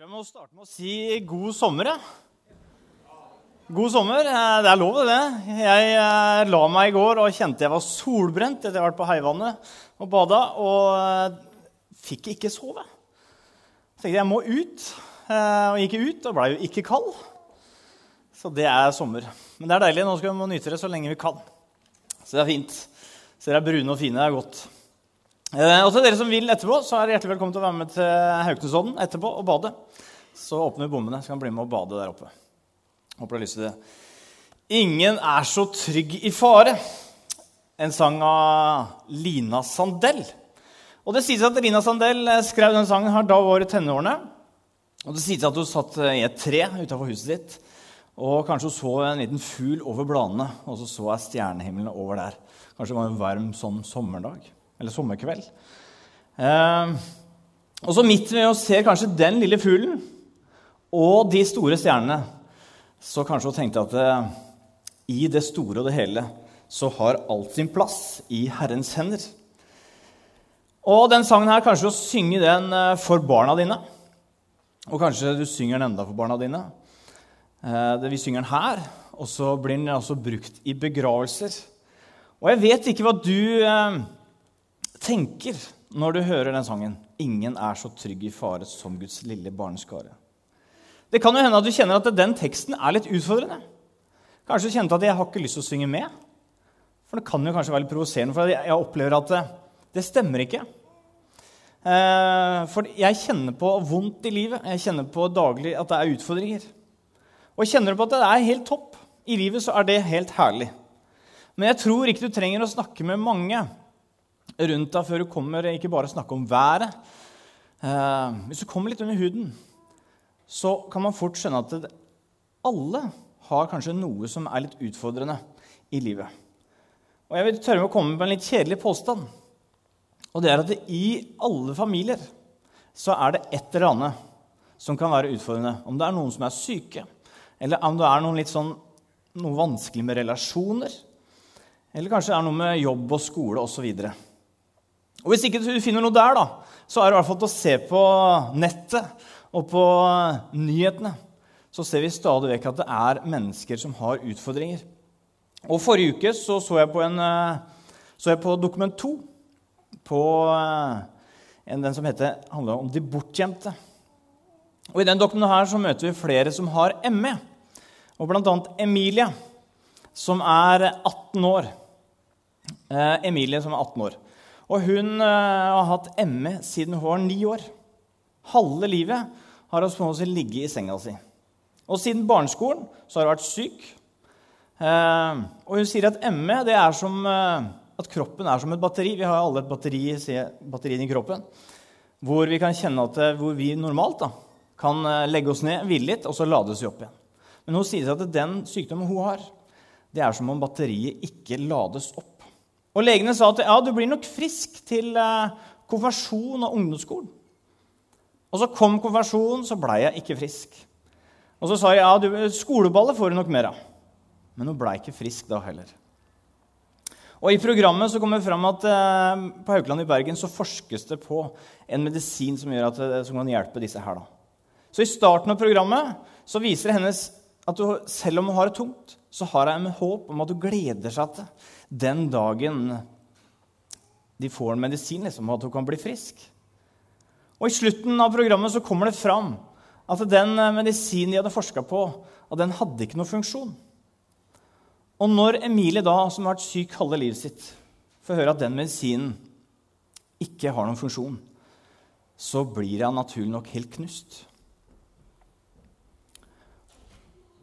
tror jeg må starte med å si god sommer. jeg. God sommer. Eh, det er lov, det. Jeg eh, la meg i går og kjente jeg var solbrent etter at jeg vært på Heivannet og bada. Og eh, fikk ikke sove. Så tenkte jeg jeg må ut. Og gikk ut og blei jo ikke kald. Så det er sommer. Men det er deilig. Nå skal vi nyte det så lenge vi kan. Så det er fint. Så dere er brune og fine. Det er godt. Eh, og til dere som vil etterpå, så er hjertelig velkommen til å være med til Hauknesodden etterpå og bade. Så åpner vi bommene, så kan bli med og bade der oppe. Håper du har lyst til det. 'Ingen er så trygg i fare'. En sang av Lina Sandell. Og Det sies at Lina Sandell eh, skrev den sangen her da hun var i tenårene. Og det sies at hun satt eh, i et tre utafor huset sitt og kanskje hun så en liten fugl over bladene, og så så hun stjernehimmelen over der. Kanskje det var en varm sånn sommerdag eller sommerkveld. Eh, og så midt ved å se kanskje den lille fuglen og de store stjernene, så kanskje hun tenkte at eh, i det store og det hele så har alt sin plass i Herrens hender. Og den sangen her, kanskje du synger den eh, for barna dine. Og kanskje du synger den enda for barna dine. Eh, vi synger den her, og så blir den også brukt i begravelser. Og jeg vet ikke hva du eh, tenker når du hører den sangen 'Ingen er så trygg i fare som Guds lille barneskare'. Det kan jo hende at du kjenner at den teksten er litt utfordrende. Kanskje du kjente at jeg har ikke lyst til å synge med. For det kan jo kanskje være litt provoserende, for jeg opplever at det, det stemmer ikke. Eh, for jeg kjenner på vondt i livet. Jeg kjenner på daglig at det er utfordringer. Og kjenner du på at det er helt topp i livet, så er det helt herlig. Men jeg tror ikke du trenger å snakke med mange rundt deg før du kommer, ikke bare snakke om været. Eh, hvis du kommer litt under huden, så kan man fort skjønne at det, alle har kanskje noe som er litt utfordrende i livet. Og jeg vil tørre å komme med en litt kjedelig påstand. Og det er at det, i alle familier så er det et eller annet som kan være utfordrende. Om det er noen som er syke, eller om det er noe, litt sånn, noe vanskelig med relasjoner, eller kanskje det er noe med jobb og skole osv. Og Hvis ikke du finner noe der, da, så er det i hvert fall til å se på nettet og på nyhetene. Så ser vi stadig vekk at det er mennesker som har utfordringer. Og Forrige uke så, så, jeg på en, så jeg på Dokument 2 på en, den som heter, handler om de bortgjemte. Og I den dokumenten her så møter vi flere som har ME, og bl.a. Emilie, som er 18 år. Eh, Emilie som er 18 år. Og hun uh, har hatt ME siden hun var ni år. Halve livet har hun på ligget i senga si. Og siden barneskolen så har hun vært syk. Uh, og hun sier at ME det er som uh, at kroppen er som et batteri. Vi har alle et batteri, batteri i kroppen hvor vi kan kjenne at hvor vi normalt da, kan legge oss ned, hvile litt, og så lades vi opp igjen. Men hun sier at den sykdommen hun har, det er som om batteriet ikke lades opp. Og legene sa at ja, du blir nok frisk til eh, konfirmasjon og ungdomsskolen. Og så kom konfirmasjonen, så blei jeg ikke frisk. Og så sa jeg ja, du, skoleballet får du nok mer av. Men hun blei ikke frisk da heller. Og I programmet så kommer det fram at eh, på Haukeland i Bergen så forskes det på en medisin som, gjør at, eh, som kan hjelpe disse her. da. Så I starten av programmet så viser hennes at du, selv om hun har det tungt, så har hun håp om at hun gleder seg til den dagen de får en medisin, liksom, at hun kan bli frisk. Og I slutten av programmet så kommer det fram at den eh, medisinen de hadde forska på, at den hadde ikke noen funksjon. Og når Emilie, da, som har vært syk halve livet sitt, får høre at den medisinen ikke har noen funksjon, så blir han naturlig nok helt knust.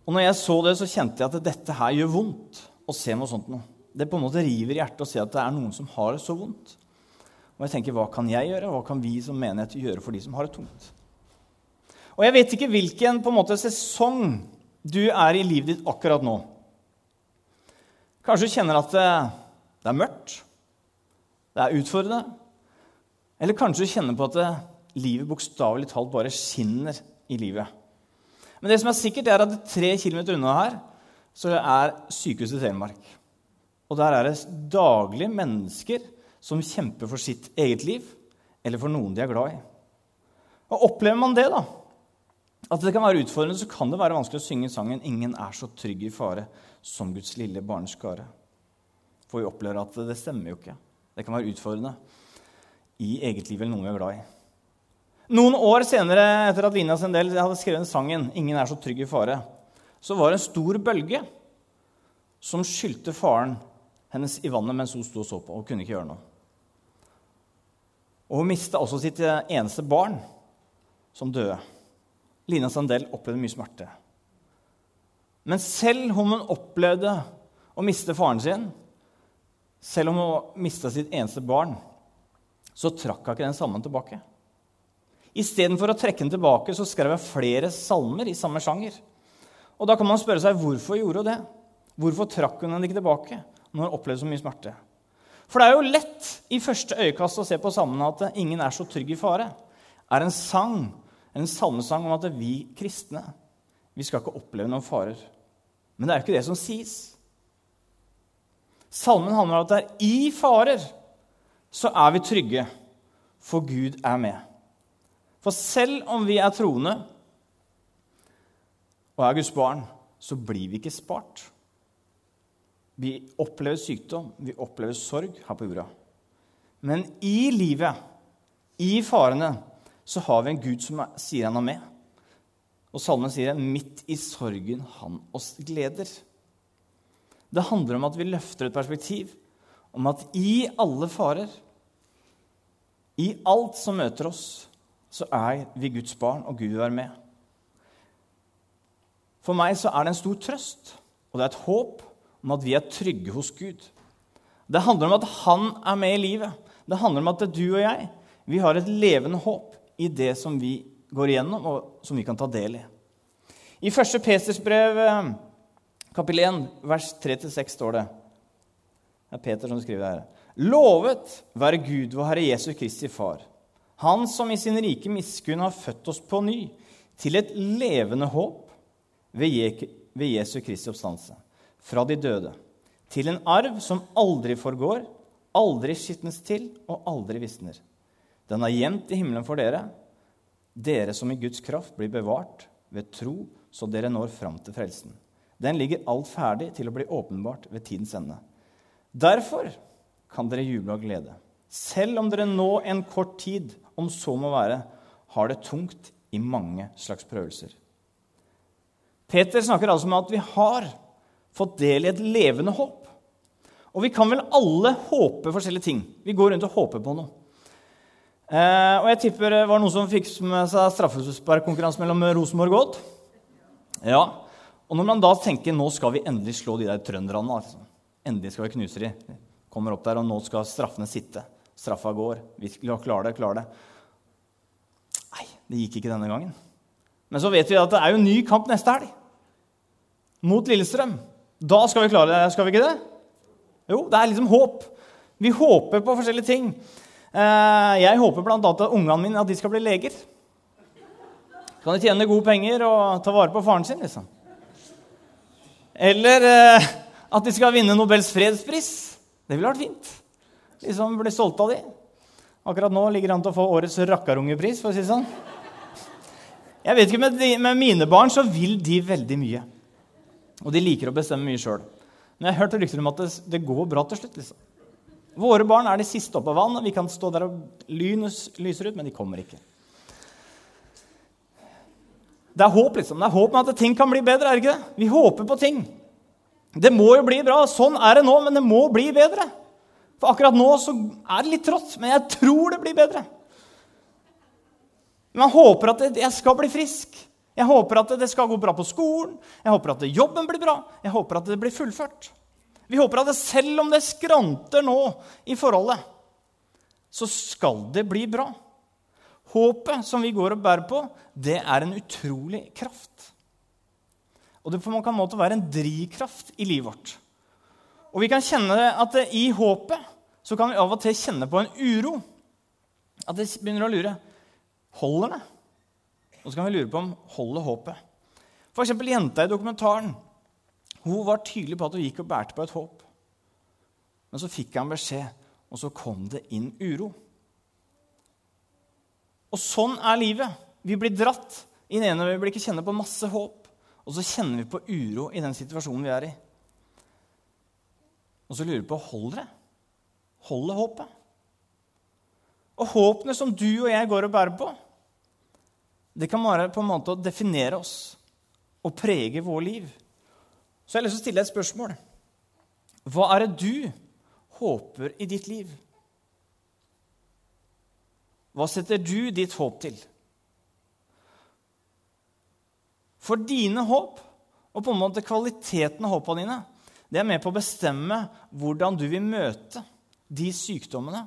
Og når jeg så det, så kjente jeg at dette her gjør vondt å se noe sånt noe det på en måte river i hjertet å se at det er noen som har det så vondt. Og jeg tenker, Hva kan jeg gjøre? Hva kan vi som menighet gjøre for de som har det tungt? Og Jeg vet ikke hvilken på en måte, sesong du er i livet ditt akkurat nå. Kanskje du kjenner at det, det er mørkt, det er utfordrende. Eller kanskje du kjenner på at det, livet bokstavelig talt bare skinner i livet. Men det som er sikkert, er at tre kilometer unna her så er sykehuset Telemark. Og der er det daglig mennesker som kjemper for sitt eget liv, eller for noen de er glad i. Og Opplever man det, da, at det kan være utfordrende, så kan det være vanskelig å synge sangen 'Ingen er så trygg i fare som Guds lille barneskare'. For vi opplever at det stemmer jo ikke. Det kan være utfordrende i eget liv eller noen vi er glad i. Noen år senere, etter at Lina Sendel hadde skrevet sangen 'Ingen er så trygg i fare', så var det en stor bølge som skylte faren hennes i vannet mens hun sto og så på og kunne ikke gjøre noe. Og hun mista også sitt eneste barn, som døde. Lina Sandel opplevde mye smerte. Men selv om hun opplevde å miste faren sin, selv om hun mista sitt eneste barn, så trakk hun ikke den sammen tilbake. Istedenfor å trekke den tilbake så skrev jeg flere salmer i samme sjanger. Og Da kan man spørre seg hvorfor gjorde hun det. Hvorfor trakk hun den ikke tilbake når hun opplevde så mye smerte? For det er jo lett i første øyekast å se på salmene at 'Ingen er så trygg i fare' er en sang en salmesang om at vi kristne vi skal ikke oppleve noen farer. Men det er jo ikke det som sies. Salmen handler om at det er i farer så er vi trygge, for Gud er med. For selv om vi er troende og er Guds barn, så blir vi ikke spart. Vi opplever sykdom, vi opplever sorg her på jorda. Men i livet, i farene, så har vi en Gud som sier han er med. Og salmen sier det, 'midt i sorgen han oss gleder'. Det handler om at vi løfter et perspektiv om at i alle farer, i alt som møter oss, så er vi Guds barn, og Gud er med. For meg så er det en stor trøst, og det er et håp om at vi er trygge hos Gud. Det handler om at han er med i livet. Det handler om at det er du og jeg vi har et levende håp i det som vi går igjennom, og som vi kan ta del i. I 1. Peters brev, eh, kapittel 1, vers 3-6, står det Det er Peter som skriver det her. Lovet være Gud, vår Herre Jesus Kristi Far, Han som i sin rike miskunn har født oss på ny til et levende håp ved Jesu Kristi oppstandelse fra de døde, til en arv som aldri forgår, aldri skitnes til og aldri visner den er gjemt i himmelen for dere, dere som i Guds kraft blir bevart ved tro, så dere når fram til frelsen. Den ligger alt ferdig til å bli åpenbart ved tidens ende. Derfor kan dere juble av glede. Selv om dere nå en kort tid, om så må være, har det tungt i mange slags prøvelser. Peter snakker altså om at vi har fått del i et levende håp. Og vi kan vel alle håpe forskjellige ting. Vi går rundt og håper på noe. Eh, og jeg tipper det var noen som fikk med seg straffesparkkonkurranse mellom Rosenborg og Odd. Ja. Og når man da tenker nå skal vi endelig slå de der trønderne altså. Endelig skal vi knuse de. Kommer opp der, og nå skal straffene sitte. Straffa går. Vi klarer det, klarer det. Nei, det gikk ikke denne gangen. Men så vet vi at det er jo ny kamp neste helg. Mot Lillestrøm. Da skal vi klare det, skal vi ikke det? Jo, det er liksom håp. Vi håper på forskjellige ting. Eh, jeg håper bl.a. at ungene mine at de skal bli leger. Kan de tjene gode penger og ta vare på faren sin. liksom. Eller eh, at de skal vinne Nobels fredspris. Det ville vært fint. Liksom blir stolte av de. Akkurat nå ligger han til å få årets rakkarungepris. for å si det sånn. Jeg vet ikke, med, de, med mine barn så vil de veldig mye. Og de liker å bestemme mye sjøl. Men jeg har hørt rykter om at det, det går bra til slutt. liksom. Våre barn er de siste oppe av vann. Vi kan stå der og lynes lyser ut, men de kommer ikke. Det er håp liksom. Det er håp med at ting kan bli bedre. er det ikke det? Vi håper på ting. Det må jo bli bra. Sånn er det nå, men det må bli bedre. For akkurat nå så er det litt trått, men jeg tror det blir bedre. Men jeg håper at jeg skal bli frisk. Jeg håper at det skal gå bra på skolen. Jeg håper at jobben blir bra. Jeg håper at det blir fullført. Vi håper at selv om det skranter nå i forholdet, så skal det bli bra. Håpet som vi går og bærer på, det er en utrolig kraft. Og det kan måte være en drivkraft i livet vårt. Og vi kan kjenne at i håpet så kan vi av og til kjenne på en uro. At det begynner å lure. Holder det? Og så kan vi lure på om holder håpet. F.eks. jenta i dokumentaren hun var tydelig på at hun gikk og bærte på et håp. Men så fikk han beskjed, og så kom det inn uro. Og sånn er livet. Vi blir dratt I det ene øyeblikket kjenner på masse håp, og så kjenner vi på uro i den situasjonen vi er i. Og så lurer vi på holder det. Holder håpet? Og håpene som du og jeg går og bærer på, det kan være på en måte å definere oss og prege vår liv. Så jeg har lyst til å stille deg et spørsmål. Hva er det du håper i ditt liv? Hva setter du ditt håp til? For dine håp, og på en måte kvaliteten av håpene dine, det er med på å bestemme hvordan du vil møte de sykdommene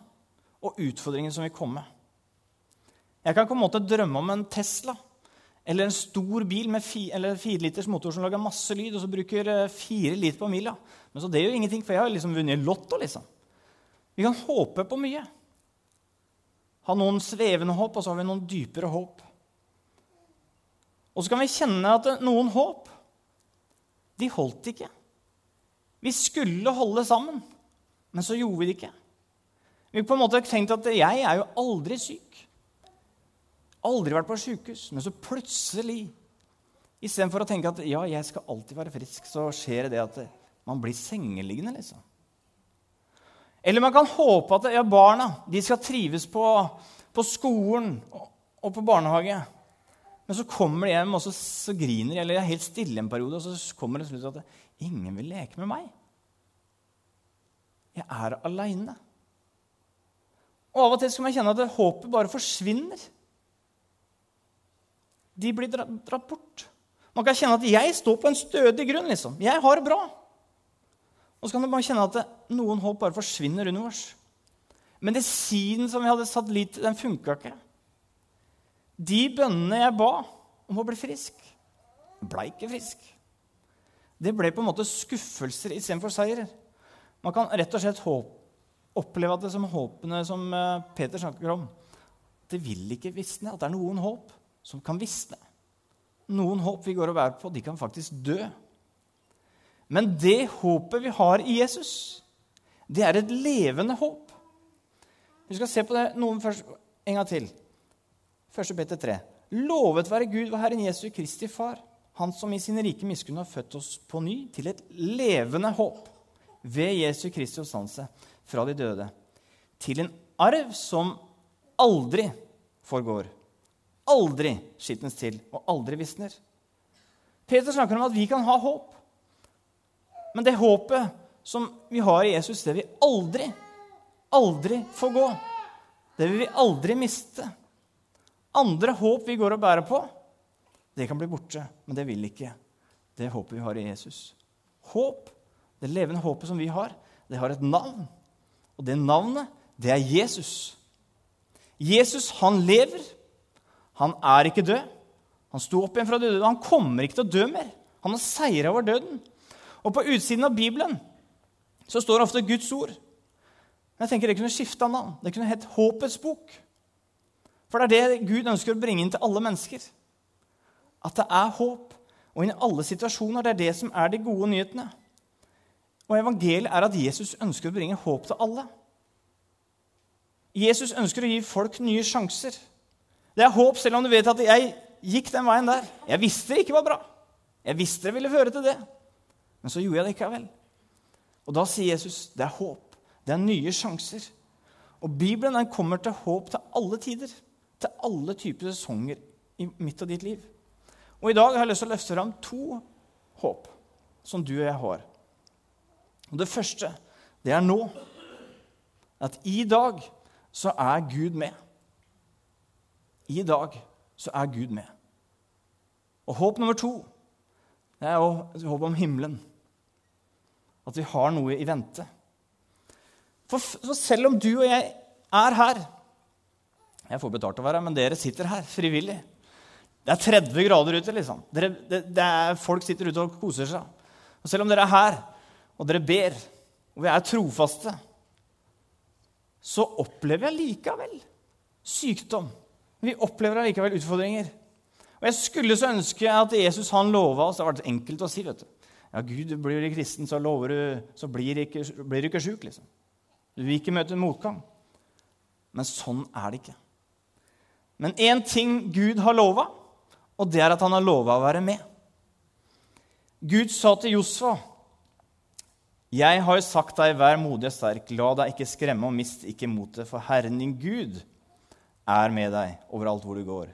og utfordringene som vil komme. Jeg kan på en måte drømme om en Tesla eller en stor bil med fi, fire liters motor som lager masse lyd, og så bruker eh, fire liter på mila. Men så det gjør ingenting, for jeg har liksom vunnet Lotto. liksom. Vi kan håpe på mye. Ha noen svevende håp, og så har vi noen dypere håp. Og så kan vi kjenne at noen håp, de holdt ikke. Vi skulle holde sammen, men så gjorde vi det ikke. Vi på en måte tenkt at jeg er jo aldri syk. Aldri vært på sjukehus. Men så plutselig, istedenfor å tenke at ja, jeg skal alltid være frisk, så skjer det at man blir sengeliggende, liksom. Eller man kan håpe at ja, barna de skal trives på, på skolen og, på barnehage. Men så kommer de hjem og så, så griner de, eller de er helt stille en periode, og så kommer det slutt at ingen vil leke med meg. Jeg er aleine. Og av og til skal man kjenne at håpet bare forsvinner. De blir dratt bort. Man kan kjenne at 'jeg står på en stødig grunn'. liksom. Jeg har det bra. Og så kan man kjenne at noen håp bare forsvinner under oss. Medisinen som vi hadde satt lit til, den funka ikke. De bønnene jeg ba om å bli frisk, ble ikke frisk. Det ble på en måte skuffelser istedenfor seier. Man kan rett og slett håp, oppleve at det som håpene som eh, Peter snakker om Det vil ikke visne. At det er noen håp som kan visne. Noen håp vi går og bærer på, de kan faktisk dø. Men det håpet vi har i Jesus, det er et levende håp. Vi skal se på det noen først, en gang til. 1. Peter 3. Lovet være Gud og Herren Jesu Kristi Far, Han som i sin rike miskunn har født oss på ny til et levende håp ved Jesu Kristi oppstandelse fra de døde, til en arv som aldri forgår, aldri skitnes til og aldri visner. Peter snakker om at vi kan ha håp. Men det håpet som vi har i Jesus, det vil aldri, aldri forgå. Det vil vi aldri miste. Andre håp vi går og bærer på, det kan bli borte. Men det vil ikke det håpet vi har i Jesus. Håp, det levende håpet som vi har, det har et navn. Og det navnet, det er Jesus. Jesus, han lever. Han er ikke død. Han sto opp igjen fra døde, og han kommer ikke til å dø mer. Han har seira over døden. Og på utsiden av Bibelen så står ofte Guds ord. Men jeg tenker det kunne skifta navn. Det kunne hett Håpets bok. For det er det Gud ønsker å bringe inn til alle mennesker. At det er håp. Og i alle situasjoner. Det er det som er de gode nyhetene. Og evangeliet er at Jesus ønsker å bringe håp til alle. Jesus ønsker å gi folk nye sjanser. Det er håp selv om du vet at jeg gikk den veien der. Jeg visste det ikke var bra. Jeg visste det ville føre til det. Men så gjorde jeg det ikke Og da sier Jesus det er håp. Det er nye sjanser. Og Bibelen den kommer til håp til alle tider. Til alle typer sesonger i mitt og ditt liv. Og i dag har jeg lyst til å løfte fram to håp som du og jeg har. Og Det første, det er nå. At i dag så er Gud med. I dag så er Gud med. Og håp nummer to, det er jo håp om himmelen. At vi har noe i vente. For, for selv om du og jeg er her Jeg får betalt å være her, men dere sitter her frivillig. Det er 30 grader ute, liksom. Dere, det, det er, folk sitter ute og koser seg. Og selv om dere er her, og dere ber, og vi er trofaste, så opplever jeg likevel sykdom. Vi opplever allikevel utfordringer. Og Jeg skulle så ønske at Jesus han lova oss Det har vært enkelt å si. vet du. Ja, Gud, blir du kristen, så, lover du, så blir, ikke, blir, du ikke sjuk. Liksom. Du vil ikke møte en motgang. Men sånn er det ikke. Men én ting Gud har lova, og det er at han har lova å være med. Gud sa til Josfa, 'Jeg har sagt deg, vær modig og sterk, la deg ikke skremme og mist ikke motet, for Herren din Gud er med deg overalt hvor du går.'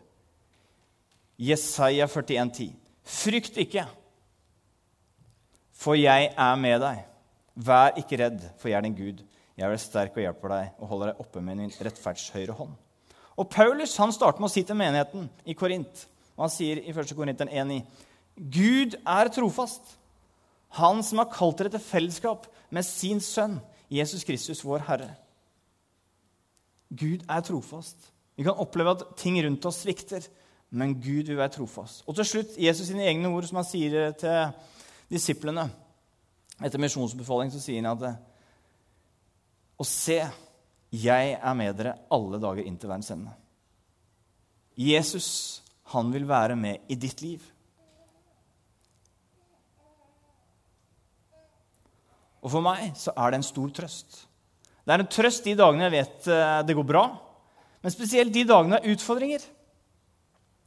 Jesaja 41, 41,10.: Frykt ikke, for jeg er med deg. Vær ikke redd, for jeg er din Gud. Jeg er sterk og hjelper deg og holder deg oppe med min rettferds høyre hånd. Og Paulus han starter med å si til menigheten i Korint, og han sier i 1. Korinteren 1,9.: Gud er trofast, han som har kalt dere til fellesskap med sin sønn, Jesus Kristus, vår Herre. Gud er trofast. Vi kan oppleve at ting rundt oss svikter, men Gud vil være trofast. Og til slutt Jesus sine egne ord, som han sier til disiplene etter misjonsbefaling, så sier han at Og se, jeg er med dere alle dager inn til verdens ende. Jesus, han vil være med i ditt liv. Og for meg så er det en stor trøst. Det er en trøst de dagene jeg vet eh, det går bra, men spesielt de dagene det er utfordringer.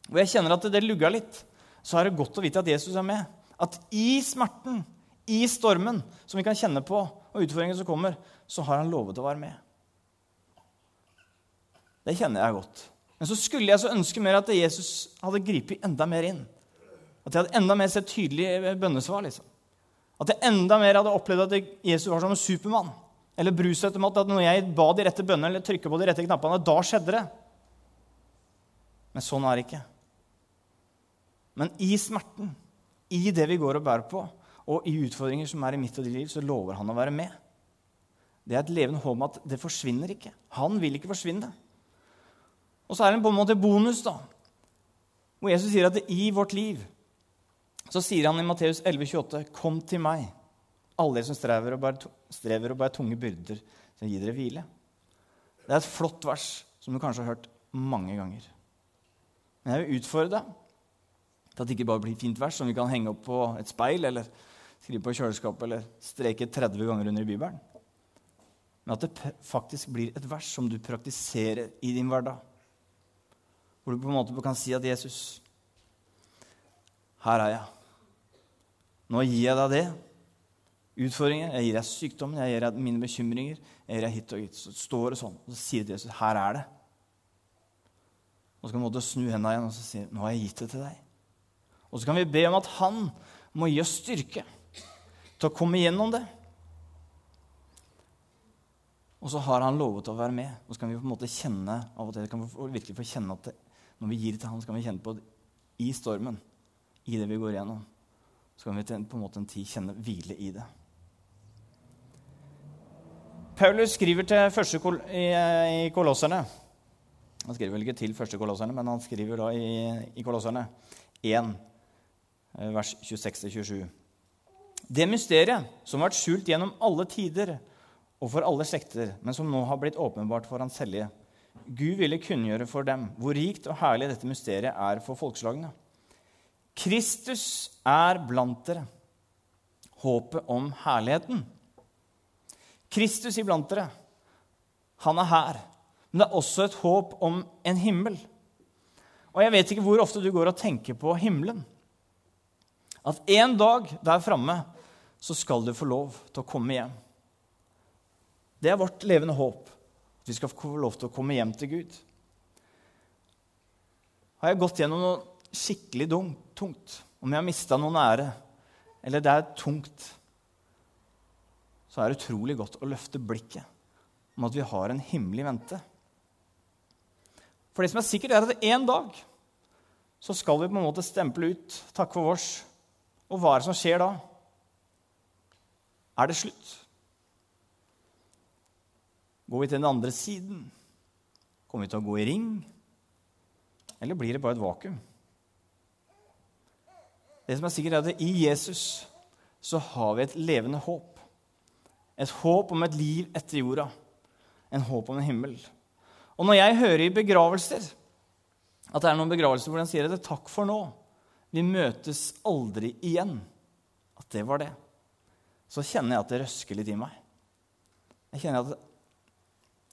Hvor jeg kjenner at det lugger litt, så er det godt å vite at Jesus er med. At i smerten, i stormen som vi kan kjenne på, og utfordringene som kommer, så har han lovet å være med. Det kjenner jeg godt. Men så skulle jeg så ønske mer at Jesus hadde gripet enda mer inn. At jeg hadde enda mer sett tydelige bønnesvar. liksom. At jeg enda mer hadde opplevd at Jesus var som en supermann. Eller brusautomat. At når jeg ba de rette bønnene eller trykka på de rette knappene, da skjedde det. Men sånn er det ikke. Men i smerten, i det vi går og bærer på, og i utfordringer som er i mitt og ditt liv, så lover han å være med. Det er et levende håp om at det forsvinner ikke. Han vil ikke forsvinne. Og så er det på en måte bonus, da. Hvor Jesus sier at i vårt liv så sier han i Matteus 11,28.: Kom til meg, alle dere som strever og, bærer, tunge byrder, så gir dere hvile. Det er et flott vers som du kanskje har hørt mange ganger. Men jeg vil utfordre deg til at det ikke bare blir et fint vers som vi kan henge opp på et speil eller skrive på kjøleskapet eller streke 30 ganger under i Bibelen. Men at det faktisk blir et vers som du praktiserer i din hverdag. Hvor du på en måte kan si at 'Jesus, her er jeg'. Nå gir jeg deg det. Utfordringer. Jeg gir deg sykdommen, jeg gir deg mine bekymringer. Jeg gir deg hit og hit. Så står det sånn, og så sier Jesus, 'Her er det'. Og så kan du snu hendene igjen og så si 'Nå har jeg gitt det til deg'. Og så kan vi be om at han må gi oss styrke til å komme gjennom det. Og så har han lovet å være med. Og så kan vi på en måte kjenne av og til, kan vi virkelig få kjenne at det, når vi gir det til ham, så kan vi kjenne på det i stormen i det vi går igjennom, så kan vi på en måte en tid kjenne hvile i det. Paulus skriver til første kol i, i Kolosserne Han skriver vel ikke til første Kolosserne, men han skriver da i, i Kolosserne 1, eh, vers 26-27. Det mysteriet som har vært skjult gjennom alle tider og for alle slekter, men som nå har blitt åpenbart for Hans hellige. Gud ville kunngjøre for dem hvor rikt og herlig dette mysteriet er for folkeslagene. Kristus er blant dere, håpet om herligheten. Kristus iblant dere. Han er her. Men det er også et håp om en himmel. Og jeg vet ikke hvor ofte du går og tenker på himmelen. At en dag der framme så skal du få lov til å komme hjem. Det er vårt levende håp. Vi skal få lov til å komme hjem til Gud. Har jeg gått gjennom noe skikkelig tungt, om jeg har mista noen ære, eller det er tungt, så er det utrolig godt å løfte blikket om at vi har en himmelig vente. For det som er sikkert, er at en dag så skal vi på en måte stemple ut 'takk for vårs'. Og hva er det som skjer da? Er det slutt? Går vi til den andre siden? Kommer vi til å gå i ring? Eller blir det bare et vakuum? Det som er sikkert, er at i Jesus så har vi et levende håp. Et håp om et liv etter jorda. En håp om en himmel. Og når jeg hører i begravelser at det er noen begravelser hvor den sier at 'takk for nå', vi møtes aldri igjen, at det var det, så kjenner jeg at det røsker litt i meg. Jeg kjenner at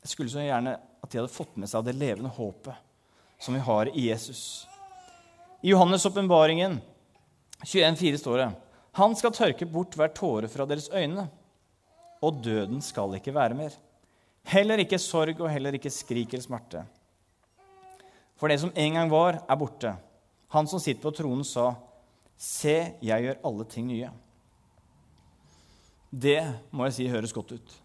jeg skulle så gjerne at de hadde fått med seg det levende håpet som vi har i Jesus. I Johannes' åpenbaringen 21,4 står det Han skal tørke bort hver tåre fra deres øyne, og døden skal ikke være mer. Heller ikke sorg og heller ikke skrik eller smerte. For det som en gang var, er borte. Han som sitter på tronen, sa, Se, jeg gjør alle ting nye. Det må jeg si høres godt ut.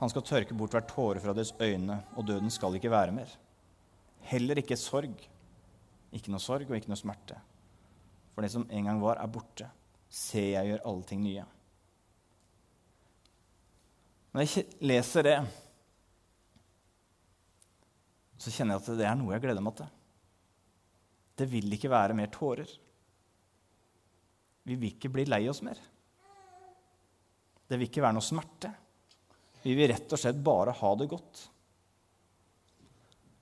Han skal tørke bort hver tåre fra deres øyne, og døden skal ikke være mer. Heller ikke sorg. Ikke noe sorg og ikke noe smerte. For det som en gang var, er borte. Se, jeg gjør alle ting nye. Når jeg leser det, så kjenner jeg at det er noe jeg gleder meg til. Det vil ikke være mer tårer. Vi vil ikke bli lei oss mer. Det vil ikke være noe smerte. Vi vil rett og slett bare ha det godt.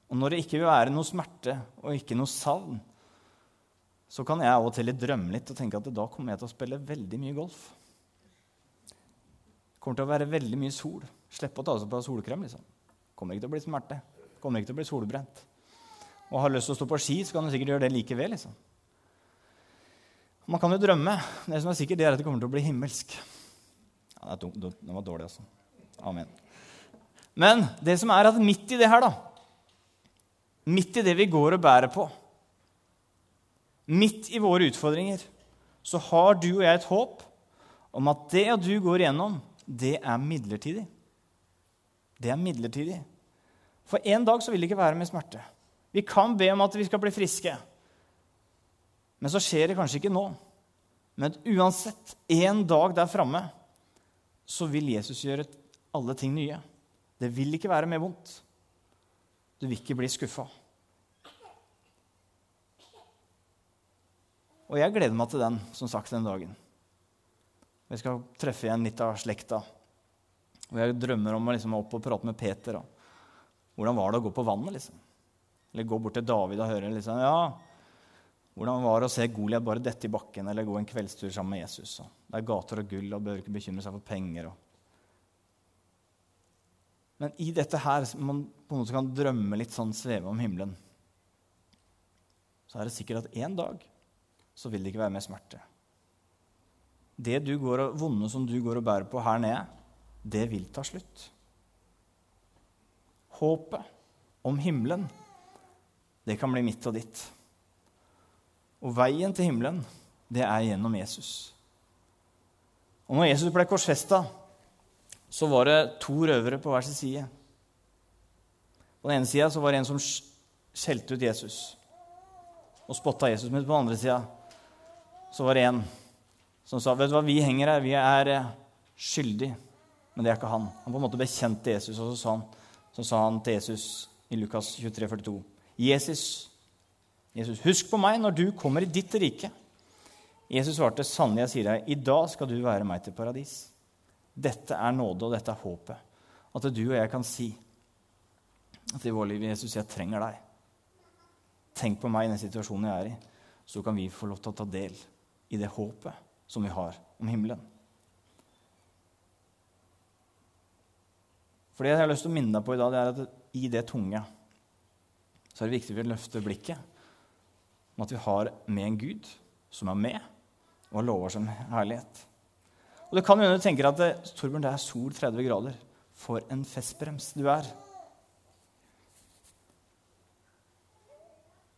Og når det ikke vil være noe smerte og ikke noe savn, så kan jeg av og til drømme litt og tenke at da kommer jeg til å spille veldig mye golf. Det kommer til å være veldig mye sol. Slippe å ta seg på solkrem. liksom. Kommer ikke til å bli smerte. Kommer ikke til å bli solbrent. Og har lyst til å stå på ski, så kan du sikkert gjøre det likevel. liksom. Man kan jo drømme. Det som er sikkert, det er at det kommer til å bli himmelsk. Ja, det var dårlig, altså. Amen. Men det som er at midt i det her, da Midt i det vi går og bærer på, midt i våre utfordringer, så har du og jeg et håp om at det du går igjennom, det er midlertidig. Det er midlertidig. For en dag så vil det ikke være med smerte. Vi kan be om at vi skal bli friske. Men så skjer det kanskje ikke nå. Men uansett, en dag der framme så vil Jesus gjøre et alle ting nye. Det vil ikke være mer vondt. Du vil ikke bli skuffa. Og jeg gleder meg til den, som sagt, den dagen. Vi skal treffe igjen litt av slekta. Og jeg drømmer om å liksom opp og prate med Peter. Og. Hvordan var det å gå på vannet? liksom? Eller gå bort til David og høre liksom, ja, hvordan var det å se Goliat bare dette i bakken eller gå en kveldstur sammen med Jesus? Og det er gater og gull og bør ikke bekymre seg for penger. og men i dette her, man på en måte kan drømme litt sånn, sveve om himmelen, så er det sikkert at en dag så vil det ikke være mer smerte. Det du går og, vonde som du går og bærer på her nede, det vil ta slutt. Håpet om himmelen, det kan bli mitt og ditt. Og veien til himmelen, det er gjennom Jesus. Og når Jesus ble korsfesta, så var det to røvere på hver sin side. På den ene sida var det en som skjelte ut Jesus og spotta Jesus. Men på den andre sida var det en som sa vet du hva, vi henger her, vi er eh, skyldige. Men det er ikke han. Han på en måte bekjente Jesus, og så sa han, så sa han til Jesus i Lukas 23, 42, Jesus, Jesus, husk på meg når du kommer i ditt rike. Jesus svarte, sannelig, jeg sier deg, i dag skal du være meg til paradis. Dette er nåde, og dette er håpet. At du og jeg kan si at i vår liv, Jesus, jeg trenger deg. Tenk på meg i den situasjonen jeg er i. Så kan vi få lov til å ta del i det håpet som vi har om himmelen. For det jeg har lyst til å minne deg på i dag, det er at i det tunge så er det viktig at vi løfter blikket om at vi har med en Gud som er med, og har lover som herlighet. Og det kan hende du tenker at Torbjørn, det er sol 30 grader. For en festbrems du er.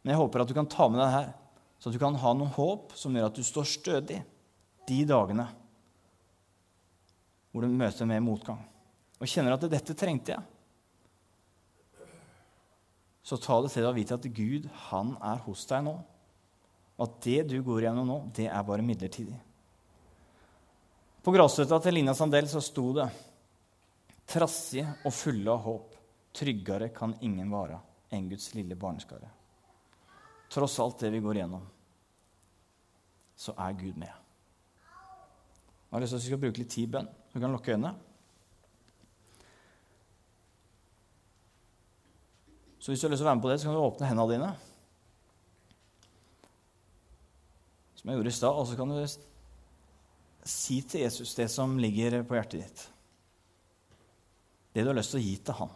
Men jeg håper at du kan ta med deg her, så at du kan ha noe håp som gjør at du står stødig de dagene hvor du møter med motgang. Og kjenner at 'dette trengte jeg'. Så ta det til deg å vite at Gud, han er hos deg nå. Og at det du går gjennom nå, det er bare midlertidig. På gravstøtta til Lina Sandel så sto det trassige og fulle av håp. Tryggere kan ingen vare enn Guds lille barneskare. Tross alt det vi går igjennom, så er Gud med. Jeg har lyst til at vi skal bruke litt tid i bønn. Du kan lukke øynene. Så hvis du har lyst til å være med på det, så kan du åpne hendene dine. Som jeg gjorde i stad. Og så kan du si til Jesus det som ligger på hjertet ditt. Det du har lyst til å gi til han.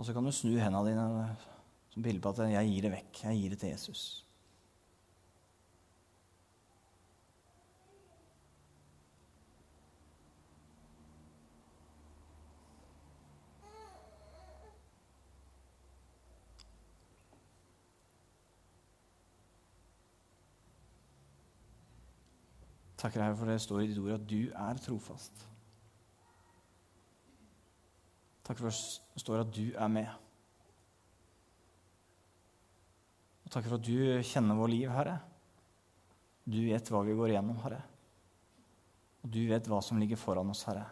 Og så kan du snu hendene dine som bilde på at 'jeg gir det vekk'. Jeg gir det til Jesus. Takker Herre for det står i ditt ord at du er trofast. Takk for det står at du er med. Og takk for at du kjenner vår liv, Herre. Du vet hva vi går igjennom, Herre. Og du vet hva som ligger foran oss, Herre.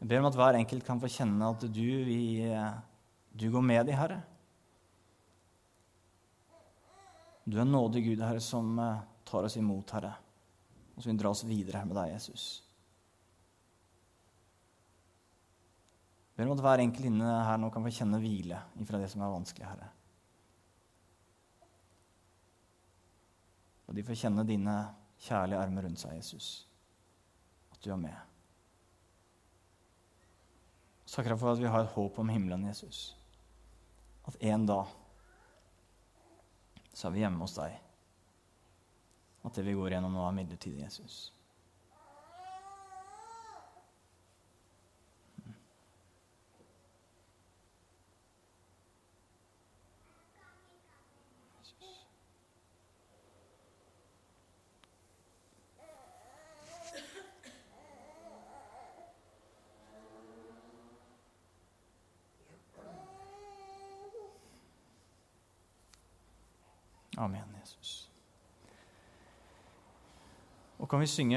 Jeg ber om at hver enkelt kan få kjenne at du, vi, du går med dem, Herre. Du er nådig Gud, Herre, som eh, tar oss imot, Herre, og som vil dra oss videre her med deg, Jesus. Jeg ber om at hver enkelt inne her nå kan få kjenne hvile ifra det som er vanskelig, Herre. Og de får kjenne dine kjærlige armer rundt seg, Jesus. At du er med. Så takker for at vi har et håp om himmelen, Jesus. At en dag så er vi hjemme hos deg. At det vi går gjennom nå, er midlertidig, Jesus. Amen, Jesus. Og vi synge